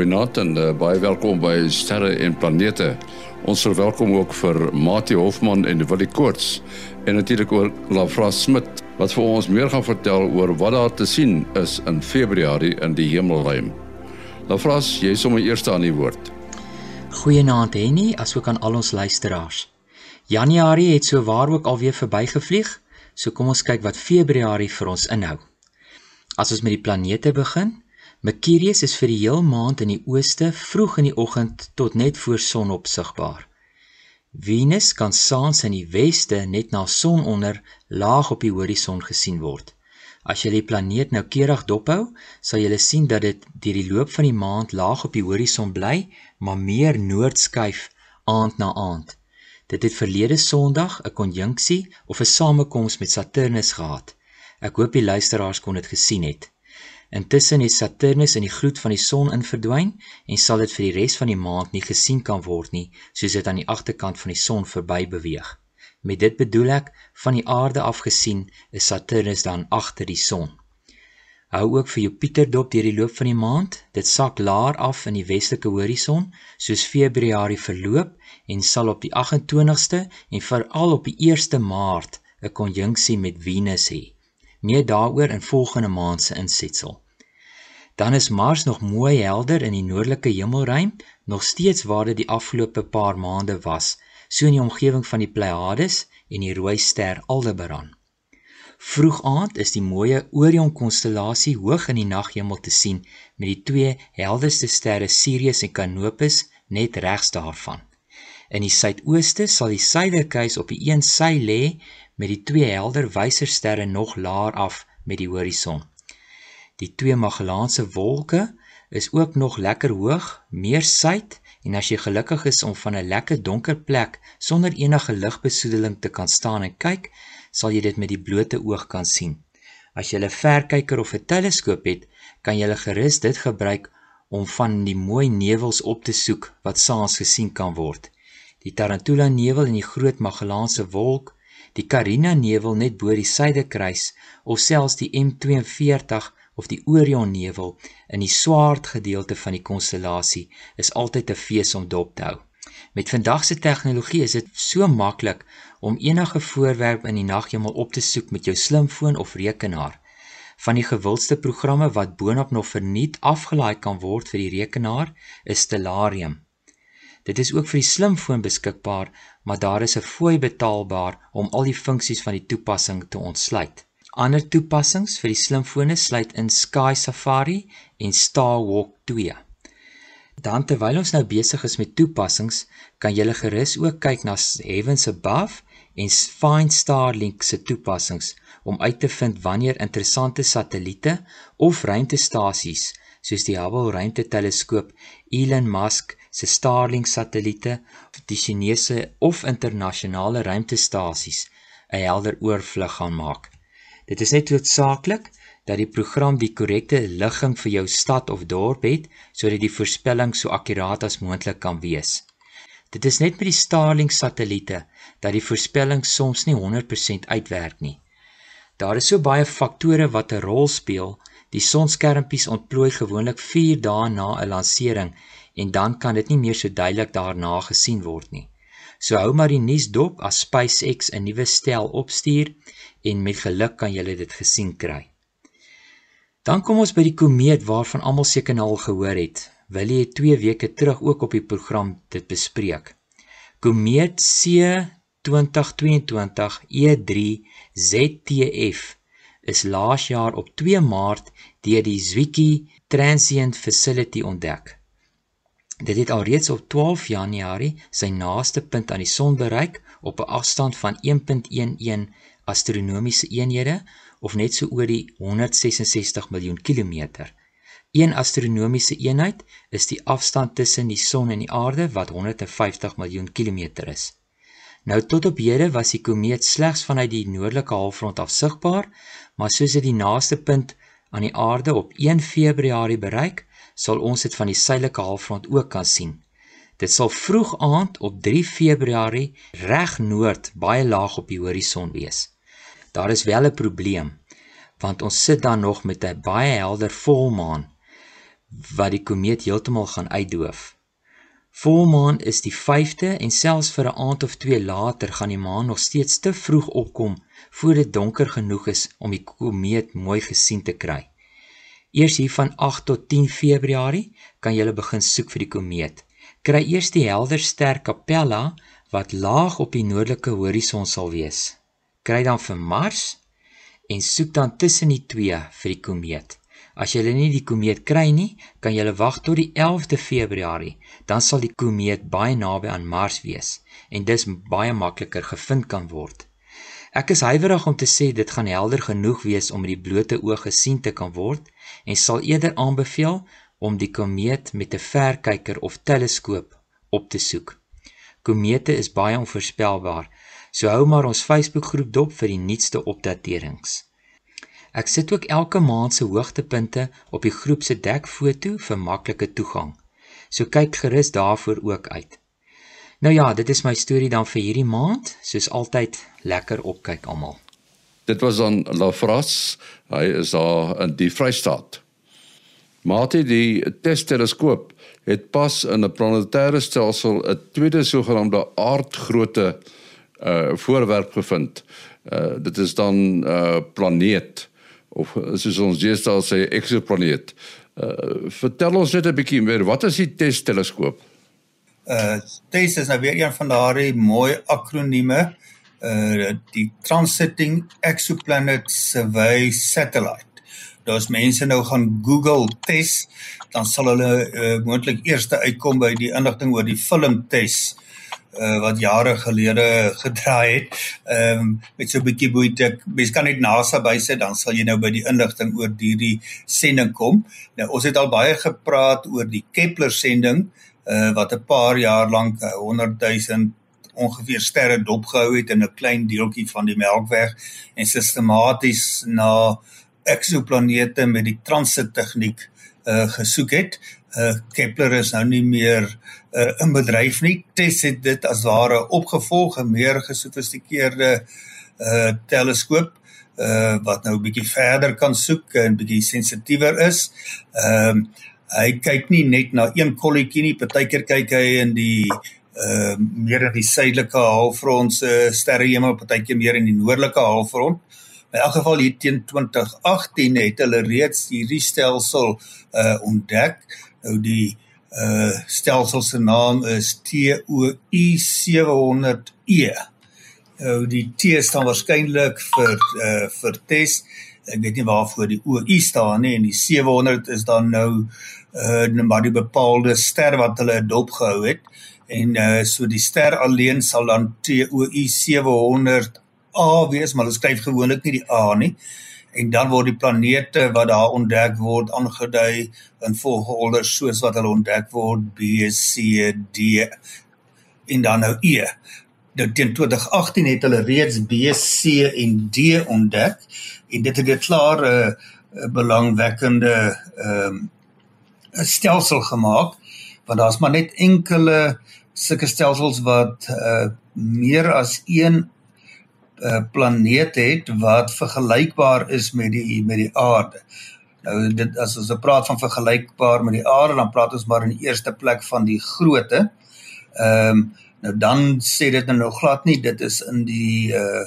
Goeienaand en uh, baie welkom by Sterre en Planete. Ons verwelkom ook vir Mati Hofman en Willie Koorts en natuurlik oor Lafra Smit wat vir ons meer gaan vertel oor wat daar te sien is in Februarie in die hemelruim. Lafra, jy is sommer eers aan die woord. Goeienaand Henny, asook aan al ons luisteraars. Januarie het so waar ook alweer verbygevlieg, so kom ons kyk wat Februarie vir ons inhou. As ons met die planete begin, Mercurius is vir die heel maand in die ooste vroeg in die oggend tot net voor sonop sigbaar. Venus kan saans in die weste net na sononder laag op die horison gesien word. As jy die planeet noukeurig dophou, sal jy sien dat dit deur die loop van die maand laag op die horison bly, maar meer noord skuif aand na aand. Dit het verlede Sondag 'n konjunksie of 'n samekoms met Saturnus gehad. Ek hoop die luisteraars kon dit gesien het. Intussen het Saturnus in die gloed van die son in verdwyn en sal dit vir die res van die maand nie gesien kan word nie, soos dit aan die agterkant van die son verby beweeg. Met dit bedoel ek van die aarde af gesien is Saturnus dan agter die son. Hou ook vir Jupiter dop deur die loop van die maand. Dit sak laer af in die westelike horison soos Februarie verloop en sal op die 28ste en veral op die 1ste Maart 'n konjunksie met Venus hê meer daaroor in volgende maand se insetsel. Dan is Mars nog mooi helder in die noordelike hemelruim, nog steeds waar dit die afgelope paar maande was, so in die omgewing van die Pleiades en die rooi ster Aldebaran. Vroeg aand is die mooi Orion konstellasie hoog in die naghemel te sien met die twee helderste sterre Sirius en Canopus net regs daarvan. In die suidooste sal die suiderkruis op die een sy lê met die twee helder wysersterre nog laer af met die horison. Die twee Magellaanse wolke is ook nog lekker hoog, meer suid en as jy gelukkig is om van 'n lekker donker plek sonder enige ligbesoedeling te kan staan en kyk, sal jy dit met die blote oog kan sien. As jy 'n verkyker of 'n teleskoop het, kan jy gerus dit gebruik om van die mooi nevels op te soek wat saans gesien kan word. Die Tarantula nevel en die Groot Magellaanse wolk die Carina nevel net bo die suidekruis of selfs die M42 of die Orion nevel in die swart gedeelte van die konstellasie is altyd 'n fees om dop te hou. Met vandag se tegnologie is dit so maklik om enige voorwerp in die naghemel op te soek met jou slimfoon of rekenaar. Van die gewildste programme wat boonop nog verniet afgelaai kan word vir die rekenaar is Stellarium. Dit is ook vir die slimfoon beskikbaar, maar daar is 'n fooi betaalbaar om al die funksies van die toepassing te ontsluit. Ander toepassings vir die slimfone sluit in Sky Safari en Starwalk 2. Dan terwyl ons nou besig is met toepassings, kan jy gerus ook kyk na Heavens Above en Find Starlink se toepassings om uit te vind wanneer interessante satelliete of ruimtestasies soos die Hubble ruimteteleskoop Elon Musk se Starlink satelliete of die Chinese of internasionale ruimtestasies 'n helder oorvlug gaan maak. Dit is net noodsaaklik dat die program die korrekte ligging vir jou stad of dorp het sodat die voorspelling so akkuraat as moontlik kan wees. Dit is net met die Starlink satelliete dat die voorspelling soms nie 100% uitwerk nie. Daar is so baie faktore wat 'n rol speel. Die sonskermpies ontplooi gewoonlik 4 dae na 'n lansering en dan kan dit nie meer so duidelik daarna gesien word nie. So hou maar die nuus dop as SpaceX 'n nuwe stel opstuur en met geluk kan jy dit gesien kry. Dan kom ons by die komeet waarvan almal seker nou al gehoor het. Willie het 2 weke terug ook op die program dit bespreek. Komeet C 2022 E3 ZTF is laas jaar op 2 Maart deur die Zwicky Transient Facility ontdek. Dit het alreeds op 12 Januarie sy naaste punt aan die son bereik op 'n afstand van 1.11 astronomiese eenhede of net so oor die 166 miljoen kilometer. Een astronomiese eenheid is die afstand tussen die son en die aarde wat 150 miljoen kilometer is. Nou tot op hede was die komeet slegs vanuit die noordelike halfrond af sigbaar, maar soos dit die naaste punt aan die aarde op 1 Februarie bereik, sal ons dit van die suidelike halfrond ook kan sien. Dit sal vroeg aand op 3 Februarie reg noord baie laag op die horison wees. Daar is wel 'n probleem want ons sit dan nog met 'n baie helder volmaan wat die komeet heeltemal gaan uitdoof. Volmaan is die 5de en selfs vir 'n aand of 2 later gaan die maan nog steeds te vroeg opkom voor dit donker genoeg is om die komeet mooi gesien te kry. Eers hier van 8 tot 10 Februarie kan jy begin soek vir die komeet. Kry eers die helder ster Capella wat laag op die noordelike horison sal wees. Kry dan vir Mars en soek dan tussen die twee vir die komeet. As jy nie die komeet kry nie, kan jy wag tot die 11de Februarie, dan sal die komeet baie naby aan Mars wees en dis baie makliker gevind kan word. Ek is huiwerig om te sê dit gaan helder genoeg wees om met die blote oog gesien te kan word en sal eerder aanbeveel om die komeet met 'n verkyker of teleskoop op te soek. Komete is baie onvoorspelbaar, so hou maar ons Facebookgroep dop vir die nuutste opdaterings. Ek sit ook elke maand se hoogtepunte op die groep se dekfoto vir maklike toegang. So kyk gerus daarvoor ook uit. Nou ja, dit is my storie dan vir hierdie maand. Soos altyd, lekker opkyk almal. Dit was dan Lafras. Hy is daar in die Vrystaat. Mate die testteleskoop het pas in 'n planetêre stelsel 'n tweede sogenaamde aardgrootte uh voorwerp gevind. Uh dit is dan 'n uh, planeet of soos ons deesdae sê eksoplaneet. Uh vertel ons net 'n bietjie meer, wat is die testteleskoop? uh TESS is nou weer een van daardie mooi akronieme uh die Transiting Exoplanet Survey Satellite. Daar's mense nou gaan Google TESS, dan sal hulle uh, moontlik eers uitkom by die inligting oor die film TESS uh wat jare gelede gedraai het. Ehm um, met so 'n bietjie boeite. Mens kan net NASA bysit dan sal jy nou by die inligting oor hierdie sending kom. Nou ons het al baie gepraat oor die Kepler sending uh, wat 'n paar jaar lank 100 000 ongeveer sterre dopgehou het in 'n klein deeltjie van die Melkweg en sistematies na eksoplanete met die transit tegniek uh, gesoek het. Uh, Kepler is nou nie meer uh, in bedryf nie. TESS het dit as ware opgevolg, 'n meer gesofistikeerde uh, teleskoop uh, wat nou 'n bietjie verder kan soek en bietjie sensitiewer is. Ehm uh, hy kyk nie net na een kolletjie nie, partykeer kyk hy in die uh meer in die suidelike halfrond se sterrehemel, partykeer meer in die noordelike halfrond. In elk geval hier teen 2018 het hulle reeds hierdie stelsel uh ontdek. Nou die uh stelsel se naam is TOI 700E. Nou die T staan waarskynlik vir uh vir test. Ek weet nie waarvoor die OI staan nie en die 700 is dan nou uh maar die bepaalde ster wat hulle dopgehou het en uh so die ster alleen sal dan TOI 700 A wees maar hulle skryf gewoonlik nie die A nie. En dan word die planete wat daar ontdek word aangedui in volgorde soos wat hulle ontdek word B C D en dan nou E. Nou teen 2018 het hulle reeds B C en D ontdek en dit het 'n klare uh, belangwekkende ehm um, 'n stelsel gemaak want daar's maar net enkele sulke stelsels wat uh meer as een uh planeet het wat vergelykbaar is met die met die aarde. Nou dit as ons praat van vergelykbaar met die aarde dan praat ons maar in die eerste plek van die grootte. Ehm um, nou dan sê dit nou glad nie dit is in die uh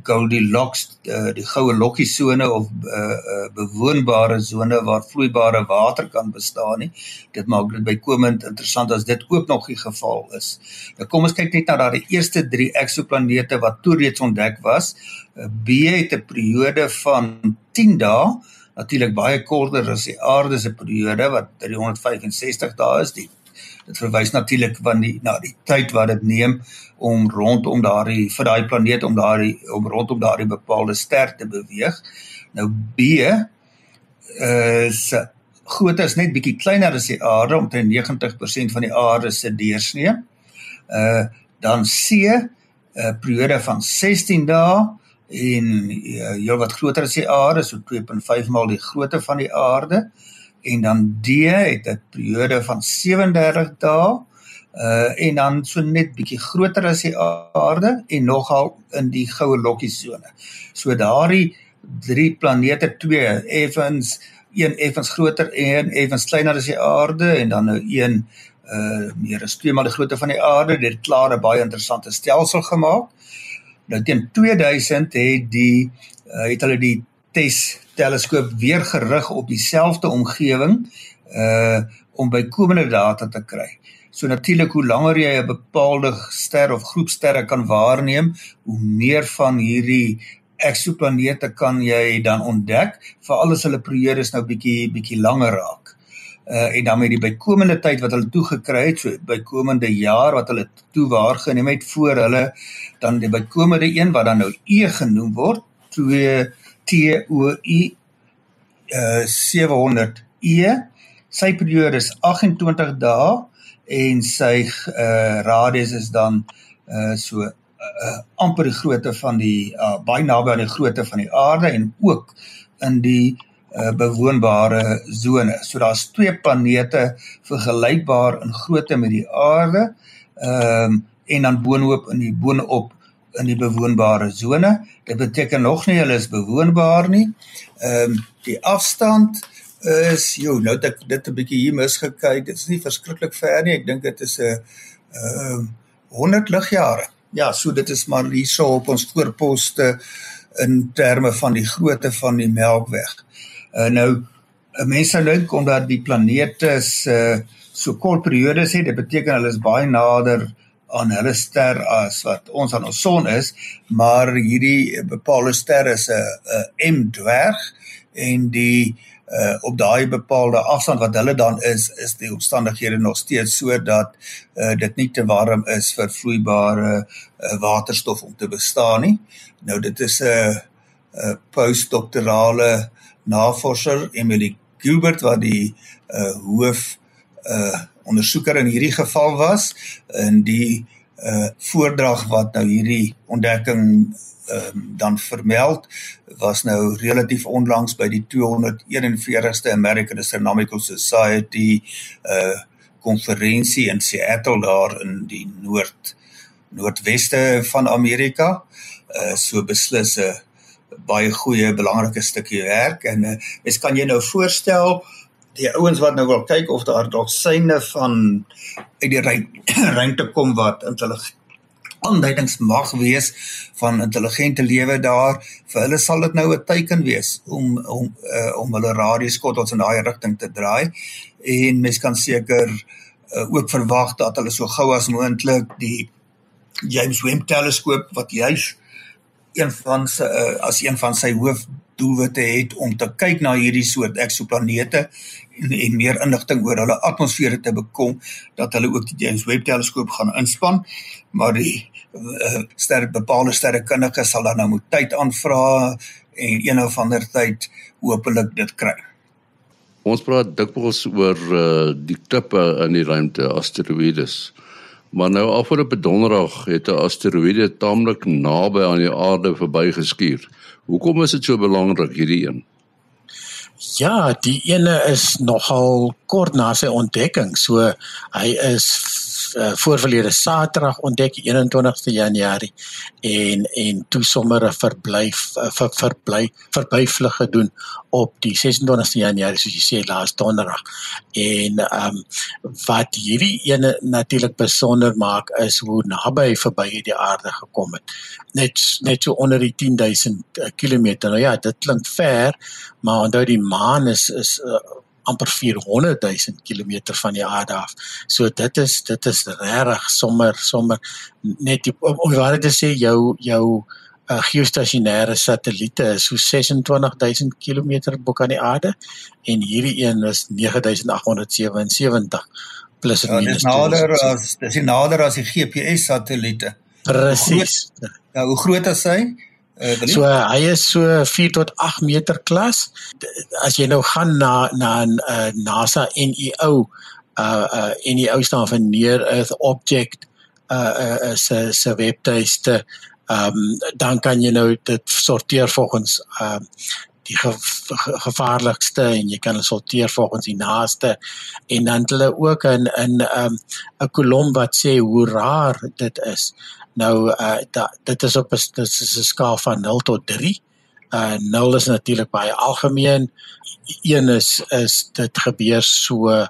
Goldilocks uh, die goue lokkie sone of uh, uh, bewoonbare sone waar vloeibare water kan bestaan nie. Dit maak dit bykomend interessant as dit ook nog die geval is. Nou kom ons kyk net na daardie eerste 3 eksoplanete wat toe reeds ontdek was. B het 'n periode van 10 dae, natuurlik baie korter as die aarde se periode wat 365 dae is. Die Dit verwys natuurlik van die na die tyd wat dit neem om rondom daardie vir daai planeet om daardie om rondom daardie bepaalde ster te beweeg. Nou B is grootte is net bietjie kleiner as die aarde, omtrent 90% van die aarde se deursnee. Uh dan C 'n uh, periode van 16 dae en uh, heel wat groter as die aarde, so 2.5 maal die grootte van die aarde. Uh en dan D het 'n periode van 37 dae uh en dan so net bietjie groter as die aarde en nogal in die goue lokkie sone. So daardie drie planete twee effens een effens groter en effens kleiner as die aarde en dan nou een uh meer as twee maal die grootte van die aarde. Dit klaar 'n baie interessante stelsel gemaak. Nou teen 2000 het die uh, het hulle die TESS teleskoop weer gerig op dieselfde omgewing uh om bykomende data te kry. So natuurlik hoe langer jy 'n bepaalde ster of groep sterre kan waarneem, hoe meer van hierdie eksoplanete kan jy dan ontdek veral as hulle periodes nou bietjie bietjie langer raak. Uh en dan met die bykomende tyd wat hulle toegekry het, so bykomende jaar wat hulle toe waargeneem het voor hulle dan die bykomende een wat dan nou E genoem word, 2 T O I uh 700 E. Sy periode is 28 dae en sy uh radius is dan uh so uh, amper die grootte van die uh, baie naby aan die grootte van die aarde en ook in die uh, bewoonbare sone. So daar's twee planete vergelykbaar in grootte met die aarde. Ehm um, en dan boonop in die boonop in die bewoonbare sone. Dit beteken nog nie hulle is bewoonbaar nie. Ehm um, die afstand is jo nou dat dit 'n bietjie hier misgekyk. Dit is nie verskriklik ver nie. Ek dink dit is 'n ehm uh, 100 ligjare ja, so dit is maar hierso op ons voorposte in terme van die grootte van die Melkweg. Uh, nou mense dink omdat die planete se uh, so kort periodes het, dit beteken hulle is baie nader aan hulle ster as wat ons aan ons son is, maar hierdie bepaalde ster is 'n M dwerg en die uh op daai bepaalde afstand wat hulle dan is is die omstandighede nog steeds sodat uh dit nie te warm is vir vloeibare uh, waterstof om te bestaan nie. Nou dit is 'n uh, uh, postdoktorale navorser Emily Gilbert wat die uh hoof uh ondersoeker in hierdie geval was in die uh voordrag wat nou hierdie ontdekking um, dan vermeld was nou relatief onlangs by die 241ste American Astronomical Society uh konferensie in Seattle daar in die noord noordweste van Amerika. Uh so beslis 'n baie goeie belangrike stukkie werk en uh, mens kan jy nou voorstel die ouens wat nou wil kyk of daar dalk syne van uit die ruimte kom wat intelligent aanduidings mag wees van intelligente lewe daar vir hulle sal dit nou 'n teken wees om om uh, om hulle radioskottels in daai rigting te draai. En mens kan seker uh, ook verwag dat hulle so gou as moontlik die James Webb teleskoop wat juis een van sy uh, as een van sy hoofdoelwitte het om te kyk na hierdie soort eksoplanete en, en meer inligting oor hulle atmosfere te bekom dat hulle ook die James Webb teleskoop gaan inspann maar die uh, ster bepaalde sterrekundiges sal dan nou moet tyd aanvra en een of ander tyd hopelik dit kry. Ons praat dikwels oor uh, die klippe in die ruimte, asteroïdes. Maar nou afgelope donderdag het 'n asteroïde taamlik naby aan die aarde verbygeskuur. Hoekom is dit so belangrik hierdie een? Ja, die ene is nogal kort na sy ontdekking. So hy is uh, voorverlede Saterdag ontdek 21ste Januarie en en toe sommer 'n verblyf uh, ver, verbly verbyvlug gedoen op die 26ste Januarie soos jy sê laas donderdag. En ehm um, wat hierdie ene natuurlik besonder maak is hoe naby verby die aarde gekom het. Net net so onder die 10000 km. Nou ja, dit klink ver, maar onthou die maan is is uh, amper 400 000 km van die aarde af. So dit is dit is regtig sommer sommer net die, om, om waar te sê jou jou uh, geostasionêre satelliete is so 26000 km bo kan die aarde en hierdie een is 9877 plus ja, minus. Is nader as dis nader as die GPS satelliete. Presies. Ja, hoe groot is hy? Uh, so uh, hy is so 4 tot 8 meter klas. As jy nou gaan na na 'n uh, NASA NEO uh uh NEO staan vir Near Earth Object uh uh se se webtuiste, ehm um, dan kan jy nou dit sorteer volgens ehm uh, die ge gevaarlikste en jy kan sorteer volgens die naaste en dan hulle ook in in 'n um, 'n kolom wat sê hoe raar dit is. Nou uh da, dit is op 'n dit is 'n skaal van 0 tot 3. Uh nul is natuurlik baie algemeen. Een is is dit gebeur so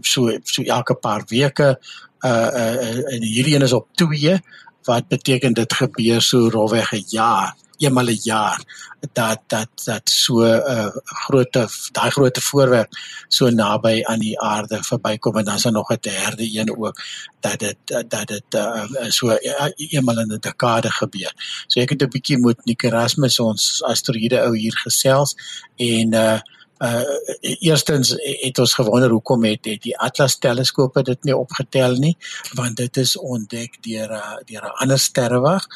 so so elke paar weke. Uh, uh en hierdie een is op 2 wat beteken dit gebeur so rofweg 'n jaar eenmal 'n jaar dat dat dat so 'n uh, groot daai groot voorwerp so naby aan die aarde verbykom en dan is daar nog 'n derde een ook dat dit dat dit uh, so uh, eenmal in 'n dekade gebeur. So ek het 'n bietjie met Nick Erasmus ons asteroïde ou hier gesels en uh uh eerstens het ons gewonder hoekom het, het die Atlas teleskope dit nie opgetel nie want dit is ontdek deur uh, deur 'n ander sterrewag.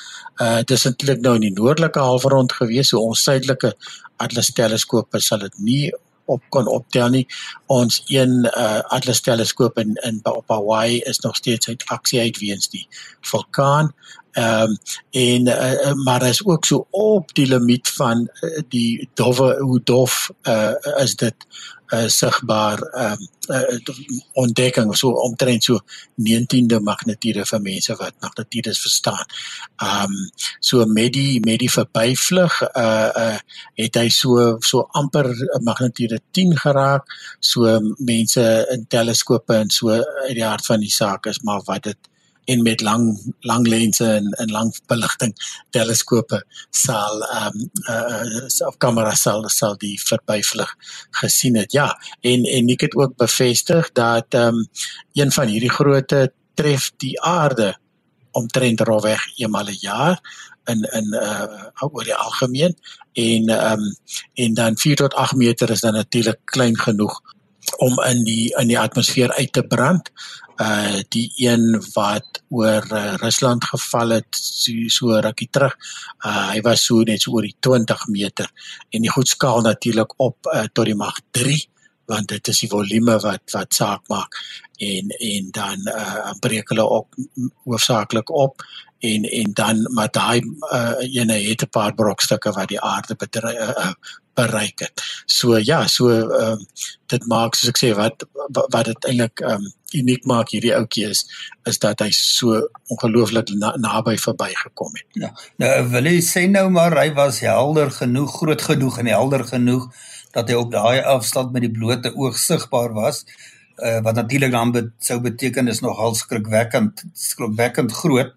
Uh dit is eintlik nou in die noordelike halfrond gewees, so ons suidelike Atlas teleskope sal dit nie op kon optel nie. Ons een uh Atlas teleskoop in in op Hawaii is nog steeds uit aksie uit weens die vulkaan. Ehm um, en uh, maar is ook so op die limiet van uh, die dowwe hoe dof uh, is dit uh, sigbaar ehm um, uh, ontdekking so omtrent so 19de magnitude vir mense wat magnitudes verstaan. Ehm um, so met die met die verbyvlug uh uh het hy so so amper magnitude 10 geraak. So mense in teleskope en so uit die hart van die saak is maar wat dit en met lang lang lense en en lang beligting teleskope sal ehm um, uh, op kamera sal sal die verbyvlug gesien het. Ja, en en ek het ook bevestig dat ehm um, een van hierdie grootte tref die aarde omtrent rofweg eenmal 'n jaar in in uh oor die algemeen en ehm um, en dan 4 tot 8 meter is dan natuurlik klein genoeg om in die in die atmosfeer uit te brand uh die een wat oor uh, Rusland geval het so, so rukkie terug. Uh hy was so net so oor die 20 meter en die goed skaal natuurlik op uh, tot die mag 3 want dit is die volume wat wat saak maak en en dan uh breek hulle ook hoofsaaklik op en en dan maar daai uh, ene het 'n paar brokstukke wat die aarde bedreig, uh, bereik het. So ja, so ehm uh, dit maak soos ek sê wat wat dit eintlik ehm um, uniek maak hierdie ouetjie is is dat hy so ongelooflik na, naby verbygekom het. Ja. Nou wil jy sê nou maar hy was helder genoeg, groot genoeg en helder genoeg dat hy op daai afstand met die blote oog sigbaar was. Uh, wat natuurlik dan be sou beteken is nogal skrikwekkend skrikwekkend groot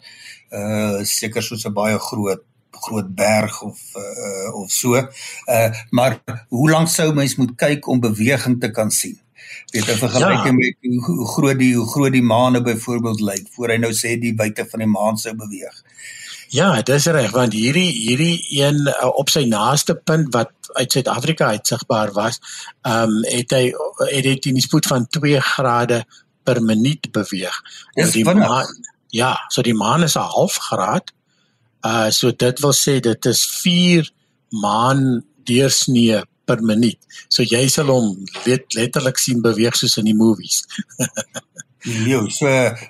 uh seker soos 'n baie groot groot berg of uh of so. Uh maar hoe lank sou mens moet kyk om beweging te kan sien? Weet jy vergelyking ja. met hoe, hoe groot die hoe groot die maan nou byvoorbeeld lyk voor hy nou sê die buite van die maan sou beweeg. Ja, dit is reg want hierdie hierdie een uh, op sy naaste punt wat uit Suid-Afrika uitsigbaar was, ehm um, het hy het dit in 'n spoed van 2 grade per minuut beweeg. Dis die maan, Ja, so die maan is 'n half graad. Uh so dit wil sê dit is 4 maan deursnee per minuut. So jy sal hom let, letterlik sien beweeg soos in die movies. Jo, so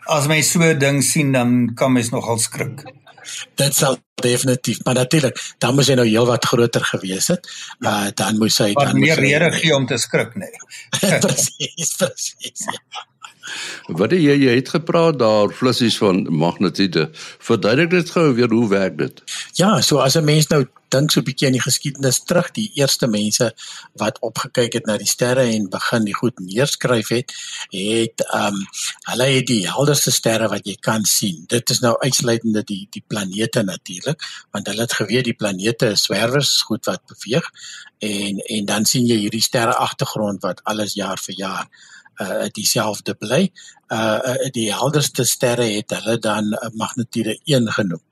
as mens so 'n ding sien dan kan mens nogal skrik. Dit sal definitief, maar natuurlik, dan moes hy nou heelwat groter gewees het. Uh dan moes hy dan meer rede gee om te skrik, nee. presies, presies. Ja. Wat jy jy het gepraat daar flissies van magnetite. Verduidelik dit gou weer hoe werk dit? Ja, so as 'n mens nou dink so 'n bietjie aan die geskiedenis terug, die eerste mense wat opgekyk het na die sterre en begin die goed neerskryf het, het ehm um, hulle het die helderste sterre wat jy kan sien. Dit is nou uitsluitende die die planete natuurlik, want hulle het geweet die planete is swerwers, goed wat beweeg en en dan sien jy hierdie sterre agtergrond wat alles jaar vir jaar uh dieselfde bly. Uh, die helderste sterre het hulle dan magnitude 1 genoem.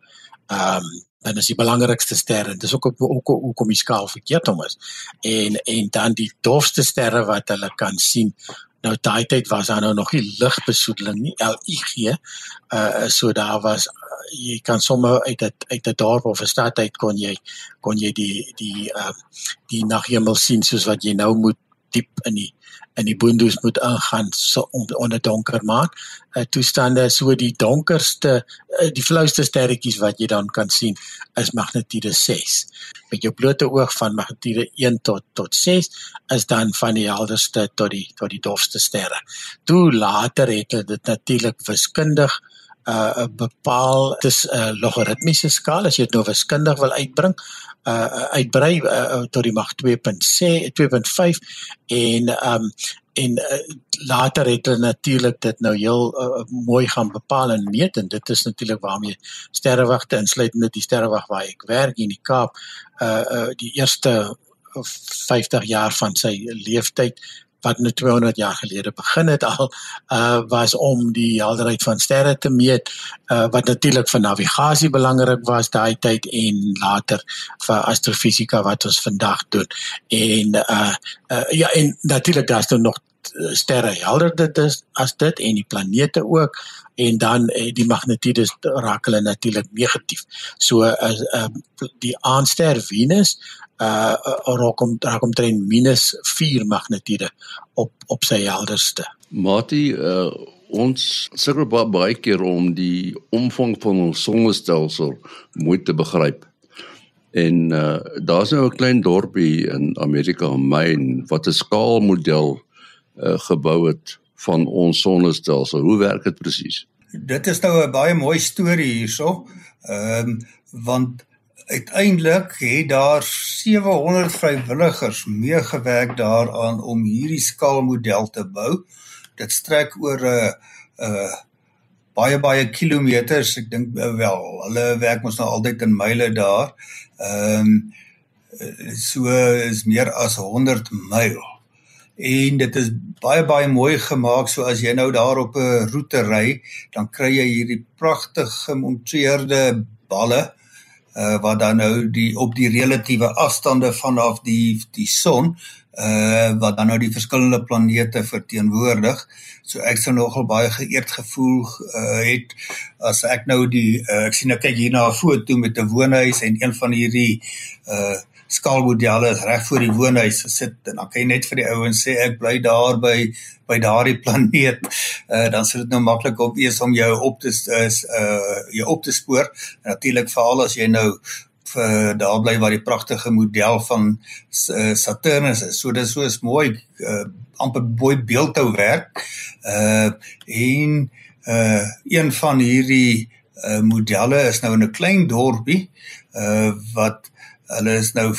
Um dan is die belangrikste sterre. Dis ook ook hoekom die skaal verkeerd om is. En en dan die dofste sterre wat hulle kan sien. Nou daai tyd was daar nou nog nie ligbesoedeling nie, LIG. Uh so daar was uh, jy kan sommer uit dit uit 'n dorp of 'n stad uit kon jy kon jy die die uh die naghemel sien soos wat jy nou moet diep in die in die boondoes moet ingaan so onder donker maak. Uh, toestande so die donkerste uh, die flauste sterretjies wat jy dan kan sien is magnitude 6. Met jou blote oog van magnitude 1 tot tot 6 is dan van die helderste tot die tot die dofste sterre. Toe later het hulle dit natuurlik wiskundig uh bepaal dis 'n uh, logaritmiese skaal as jy dit nou wiskundig wil uitbring uh uitbrei uh, tot die mag 2.6 2.5 en um en uh, later het hulle natuurlik dit nou heel uh, mooi gaan bepaal en meet en dit is natuurlik waarmee sterrewagte insluitende die sterrewag waar ek werk in die Kaap uh, uh die eerste 50 jaar van sy leeftyd wat nou 200 jaar gelede begin het al uh was om die helderheid van sterre te meet uh wat natuurlik vir navigasie belangrik was daai tyd en later vir astrofisika wat ons vandag doen en uh, uh ja en natuurlik daar's nou nog sterre helder dit is as dit en die planete ook en dan eh, die magnetiedes raak hulle natuurlik negatief. So as uh, die aanster Venus uh raak om raak omtrent minus 4 magnetiede op op sy helderste. Mati uh ons sukkel baie keer om die omvang van ons sonnestelsel mooi te begryp. En uh daar's nou 'n klein dorpie in Amerika, Maine, wat 'n skaalmodel uh gebou het van ons sonnestelsel. Hoe werk dit presies? Dit is nou 'n baie mooi storie hierso. Ehm um, want uiteindelik het daar 700 vrywilligers meegewerk daaraan om hierdie skaalmodel te bou. Dit strek oor 'n uh, 'n uh, baie baie kilometers. Ek dink uh, wel, hulle werk mos nou altyd in myle daar. Ehm um, so is meer as 100 myl. En dit is baie baie mooi gemaak so as jy nou daar op 'n roete ry, dan kry jy hierdie pragtig gemonteerde balle uh wat dan nou die op die relatiewe afstande vanaf die die son uh wat dan nou die verskillende planete verteenwoordig. So ek sou nogal baie geëerd gevoel uh het as ek nou die uh, ek sien ek kyk hier na 'n foto met 'n woonhuis en een van hierdie uh skaalmodelle is reg voor die woonhuis gesit en dan kan jy net vir die ouens sê ek bly daar by by daardie planeet. Uh dan sou dit nou maklik op wees om jou op te is uh jou op te spoor. Natuurlik veral as jy nou vir daar bly waar die pragtige model van uh, Saturnus is. So dis so is mooi uh amper mooi beeldhou werk. Uh en uh een van hierdie uh modelle is nou in 'n klein dorpie uh wat hulle is nou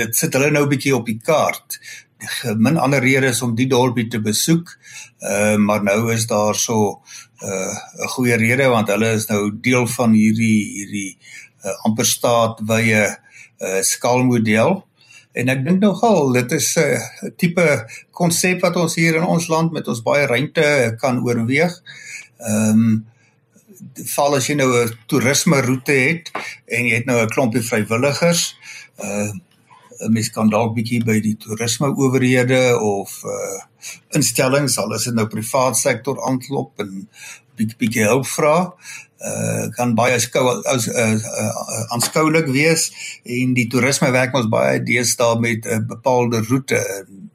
dit sit hulle nou 'n bietjie op die kaart. Min ander redes om die dorpie te besoek. Uh maar nou is daar so 'n uh, goeie rede want hulle is nou deel van hierdie hierdie uh, amper staat wye uh, skaalmodel. En ek dink nogal dit is 'n uh, tipe konsep wat ons hier in ons land met ons baie ruimte kan oorweeg. Ehm um, val as jy nou 'n toerisme roete het en jy het nou 'n klompie vrywilligers, uh mens kan dalk bietjie by die toerisme owerhede of uh instellings, al is dit nou privaat sektor aanklop en bietjie bietjie hulp vra. Uh kan baie skou as uh, uh aanskoulik wees en die toerisme werk ons baie deesdae met 'n bepaalde roete en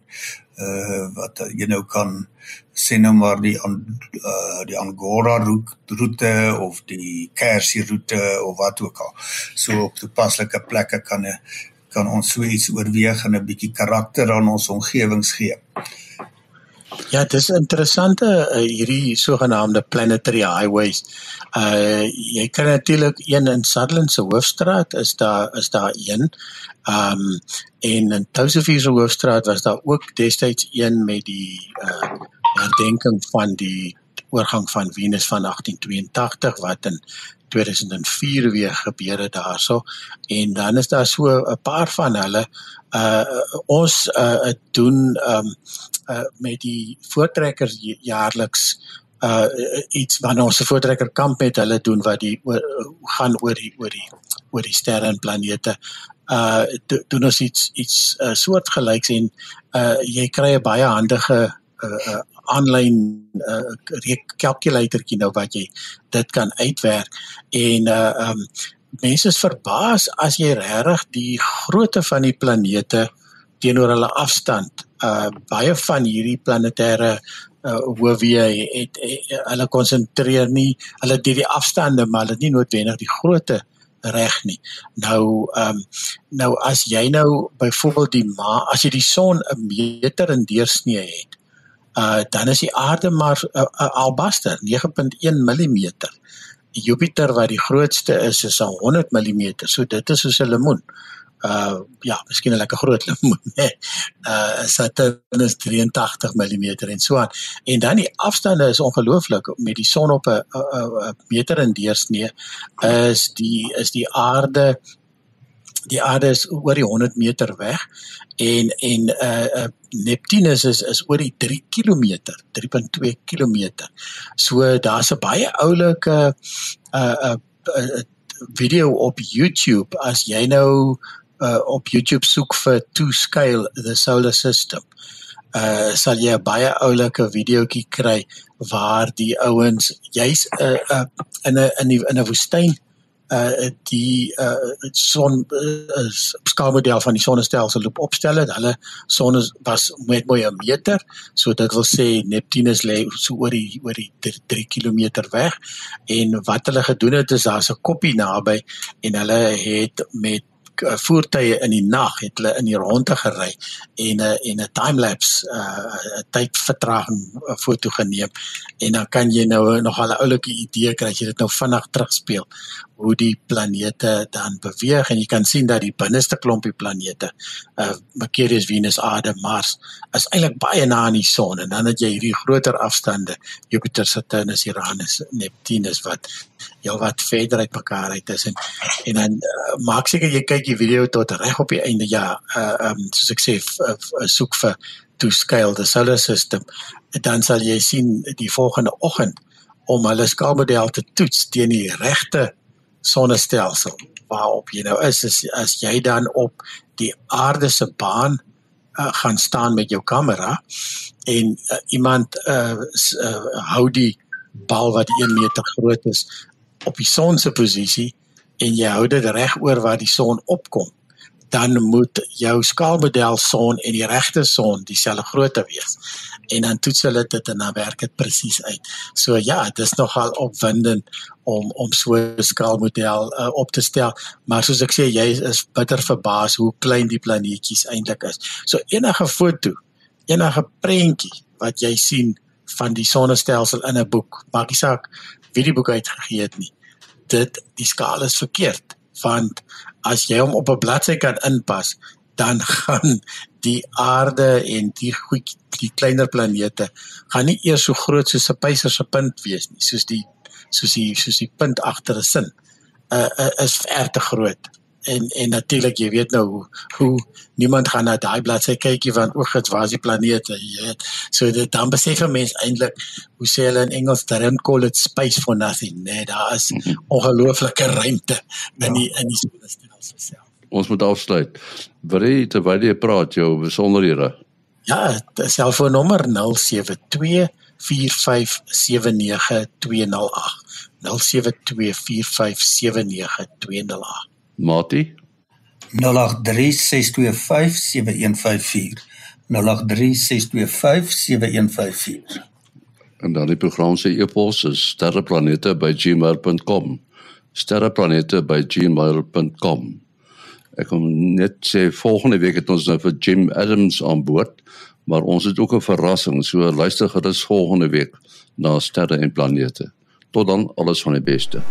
uh wat jy nou kan sien nou maar die uh die Angora roete of die Kersie roete of wat ook al. So op toepaslike plekke kan 'n kan ons so iets oorweeg en 'n bietjie karakter aan ons omgewings gee. Ja, dit is interessante uh, hierdie sogenaamde planetary highways. Uh jy kan natuurlik een in Sutherland se hoofstraat is daar is daar een. Um en in Touwsevier se hoofstraat was daar ook destyds een met die uh herdenking van die oorgang van Venus van 1882 wat in 2004 weer gebeur het daarso en dan is daar so 'n paar van hulle uh ons uh doen um uh met die voortrekkers jaarliks uh iets wanneer ons 'n voortrekker kamp het hulle doen wat die oor, gaan oor die oor die oor die sterre en planete uh doen ons iets iets uh, soortgelyks en uh jy kry 'n baie handige uh, uh aanlyn uh, kalkulatorkie nou wat jy dit kan uitwerk en uh um mense is verbaas as jy regtig die grootte van die planete teenoor hulle afstand uh baie van hierdie planetêre uh hoofie het, het hulle konsentreer nie hulle dit die afstande maar hulle nie noodwendig die grootte reg nie. Nou ehm um, nou as jy nou byvoorbeeld die maan as jy die son 'n meter in deursnee het uh dan is die aarde maar 'n uh, uh, albaster 9.1 mm. Jupiter wat die grootste is is al 100 mm. So dit is soos 'n lemoen. Uh ja, miskien 'n lekker groot lemoen, hè. Uh Saturn is 83 mm en so aan. En dan die afstande is ongelooflik met die son op 'n meter in deursnee is die is die aarde die aarde is oor die 100 meter weg en en uh, uh Neptunus is is oor die 3 km, 3.2 km. So daar's 'n baie oulike uh uh, uh video op YouTube as jy nou uh op YouTube soek vir to scale the solar system. Uh sal jy 'n baie oulike videoetjie kry waar die ouens jy's uh, uh in 'n in 'n woestyn uh die uh son uh, skaalmodel van die sonnestelsel loop opstel het. Hulle son was met mooi 'n meter, so dit wil sê Neptunus lê so oor die oor die 3 km weg. En wat hulle gedoen het is daar's 'n koppie naby en hulle het met uh, voertuie in die nag het hulle in die ronde gery en 'n uh, en 'n time lapse 'n uh, tydvertraging uh, foto geneem en dan kan jy nou nog 'n oulike idee kry as jy dit nou vinnig terugspeel hoe die planete dan beweeg. En jy kan sien dat die binneste klompie planete uh Mercurius, Venus, Aarde, Mars is eintlik baie na aan die son. En dan het jy hierdie groter afstande Jupiter, Saturnus, Uranus, Neptunus wat heel wat verder uit mekaar uit is. En en dan uh, maak seker jy kyk die video tot reg op die einde. Ja uh um soos ek sê uh, soek vir to scale the solar system. Dan sal jy sien die volgende oggend om hulle skaalmodel te toets teen die regte sonnestelsel waarop jy nou is as, as jy dan op die aarde se baan uh, gaan staan met jou kamera en uh, iemand uh, uh, hou die bal wat 1 meter groot is op die son se posisie en jy hou dit reg oor waar die son opkom dan moet jou skaalmodel son en die regte son dieselfde grootte wees. En dan toets hulle dit en dan werk dit presies uit. So ja, dit is nogal opwindend om om so 'n skaalmodel uh, op te stel, maar soos ek sê, jy is bitter verbaas hoe klein die planeetjies eintlik is. So enige foto, enige prentjie wat jy sien van die sonnestelsel in 'n boek, maak nie saak wie die boek uitgegee het nie. Dit die skaal is verkeerd want as jy hom op 'n bladsy kan inpas, dan gaan die aarde en die goed die kleiner planete gaan nie eers so groot soos 'n pyser se punt wees nie, soos die soos die soos die punt agter 'n sin. Uh, uh is ver te groot en en natuurlik jy weet nou hoe, hoe niemand gaan na daai bladsy kykie want oog het waar is die planete jy weet so dit dan besef 'n mens eintlik hoe sê hulle in Engels don't call it space for nothing nee daar is -hmm. ongelooflike ruimte in die in die sonnestelsel self ons moet afsluit. Wil jy terwyl jy praat jou besonderhede. Ja selfoonnommer 072 4579208 0724579208 Mati? 0836257154 0836257154 En dan die program se e-pos is sterreplanete@gmail.com sterreplanete@gmail.com Ek kom net sê volgende week het ons nou vir Jim Adams aan boord, maar ons het ook 'n verrassing, so luister gerus volgende week na sterre en planete. Tot dan alles van die beste.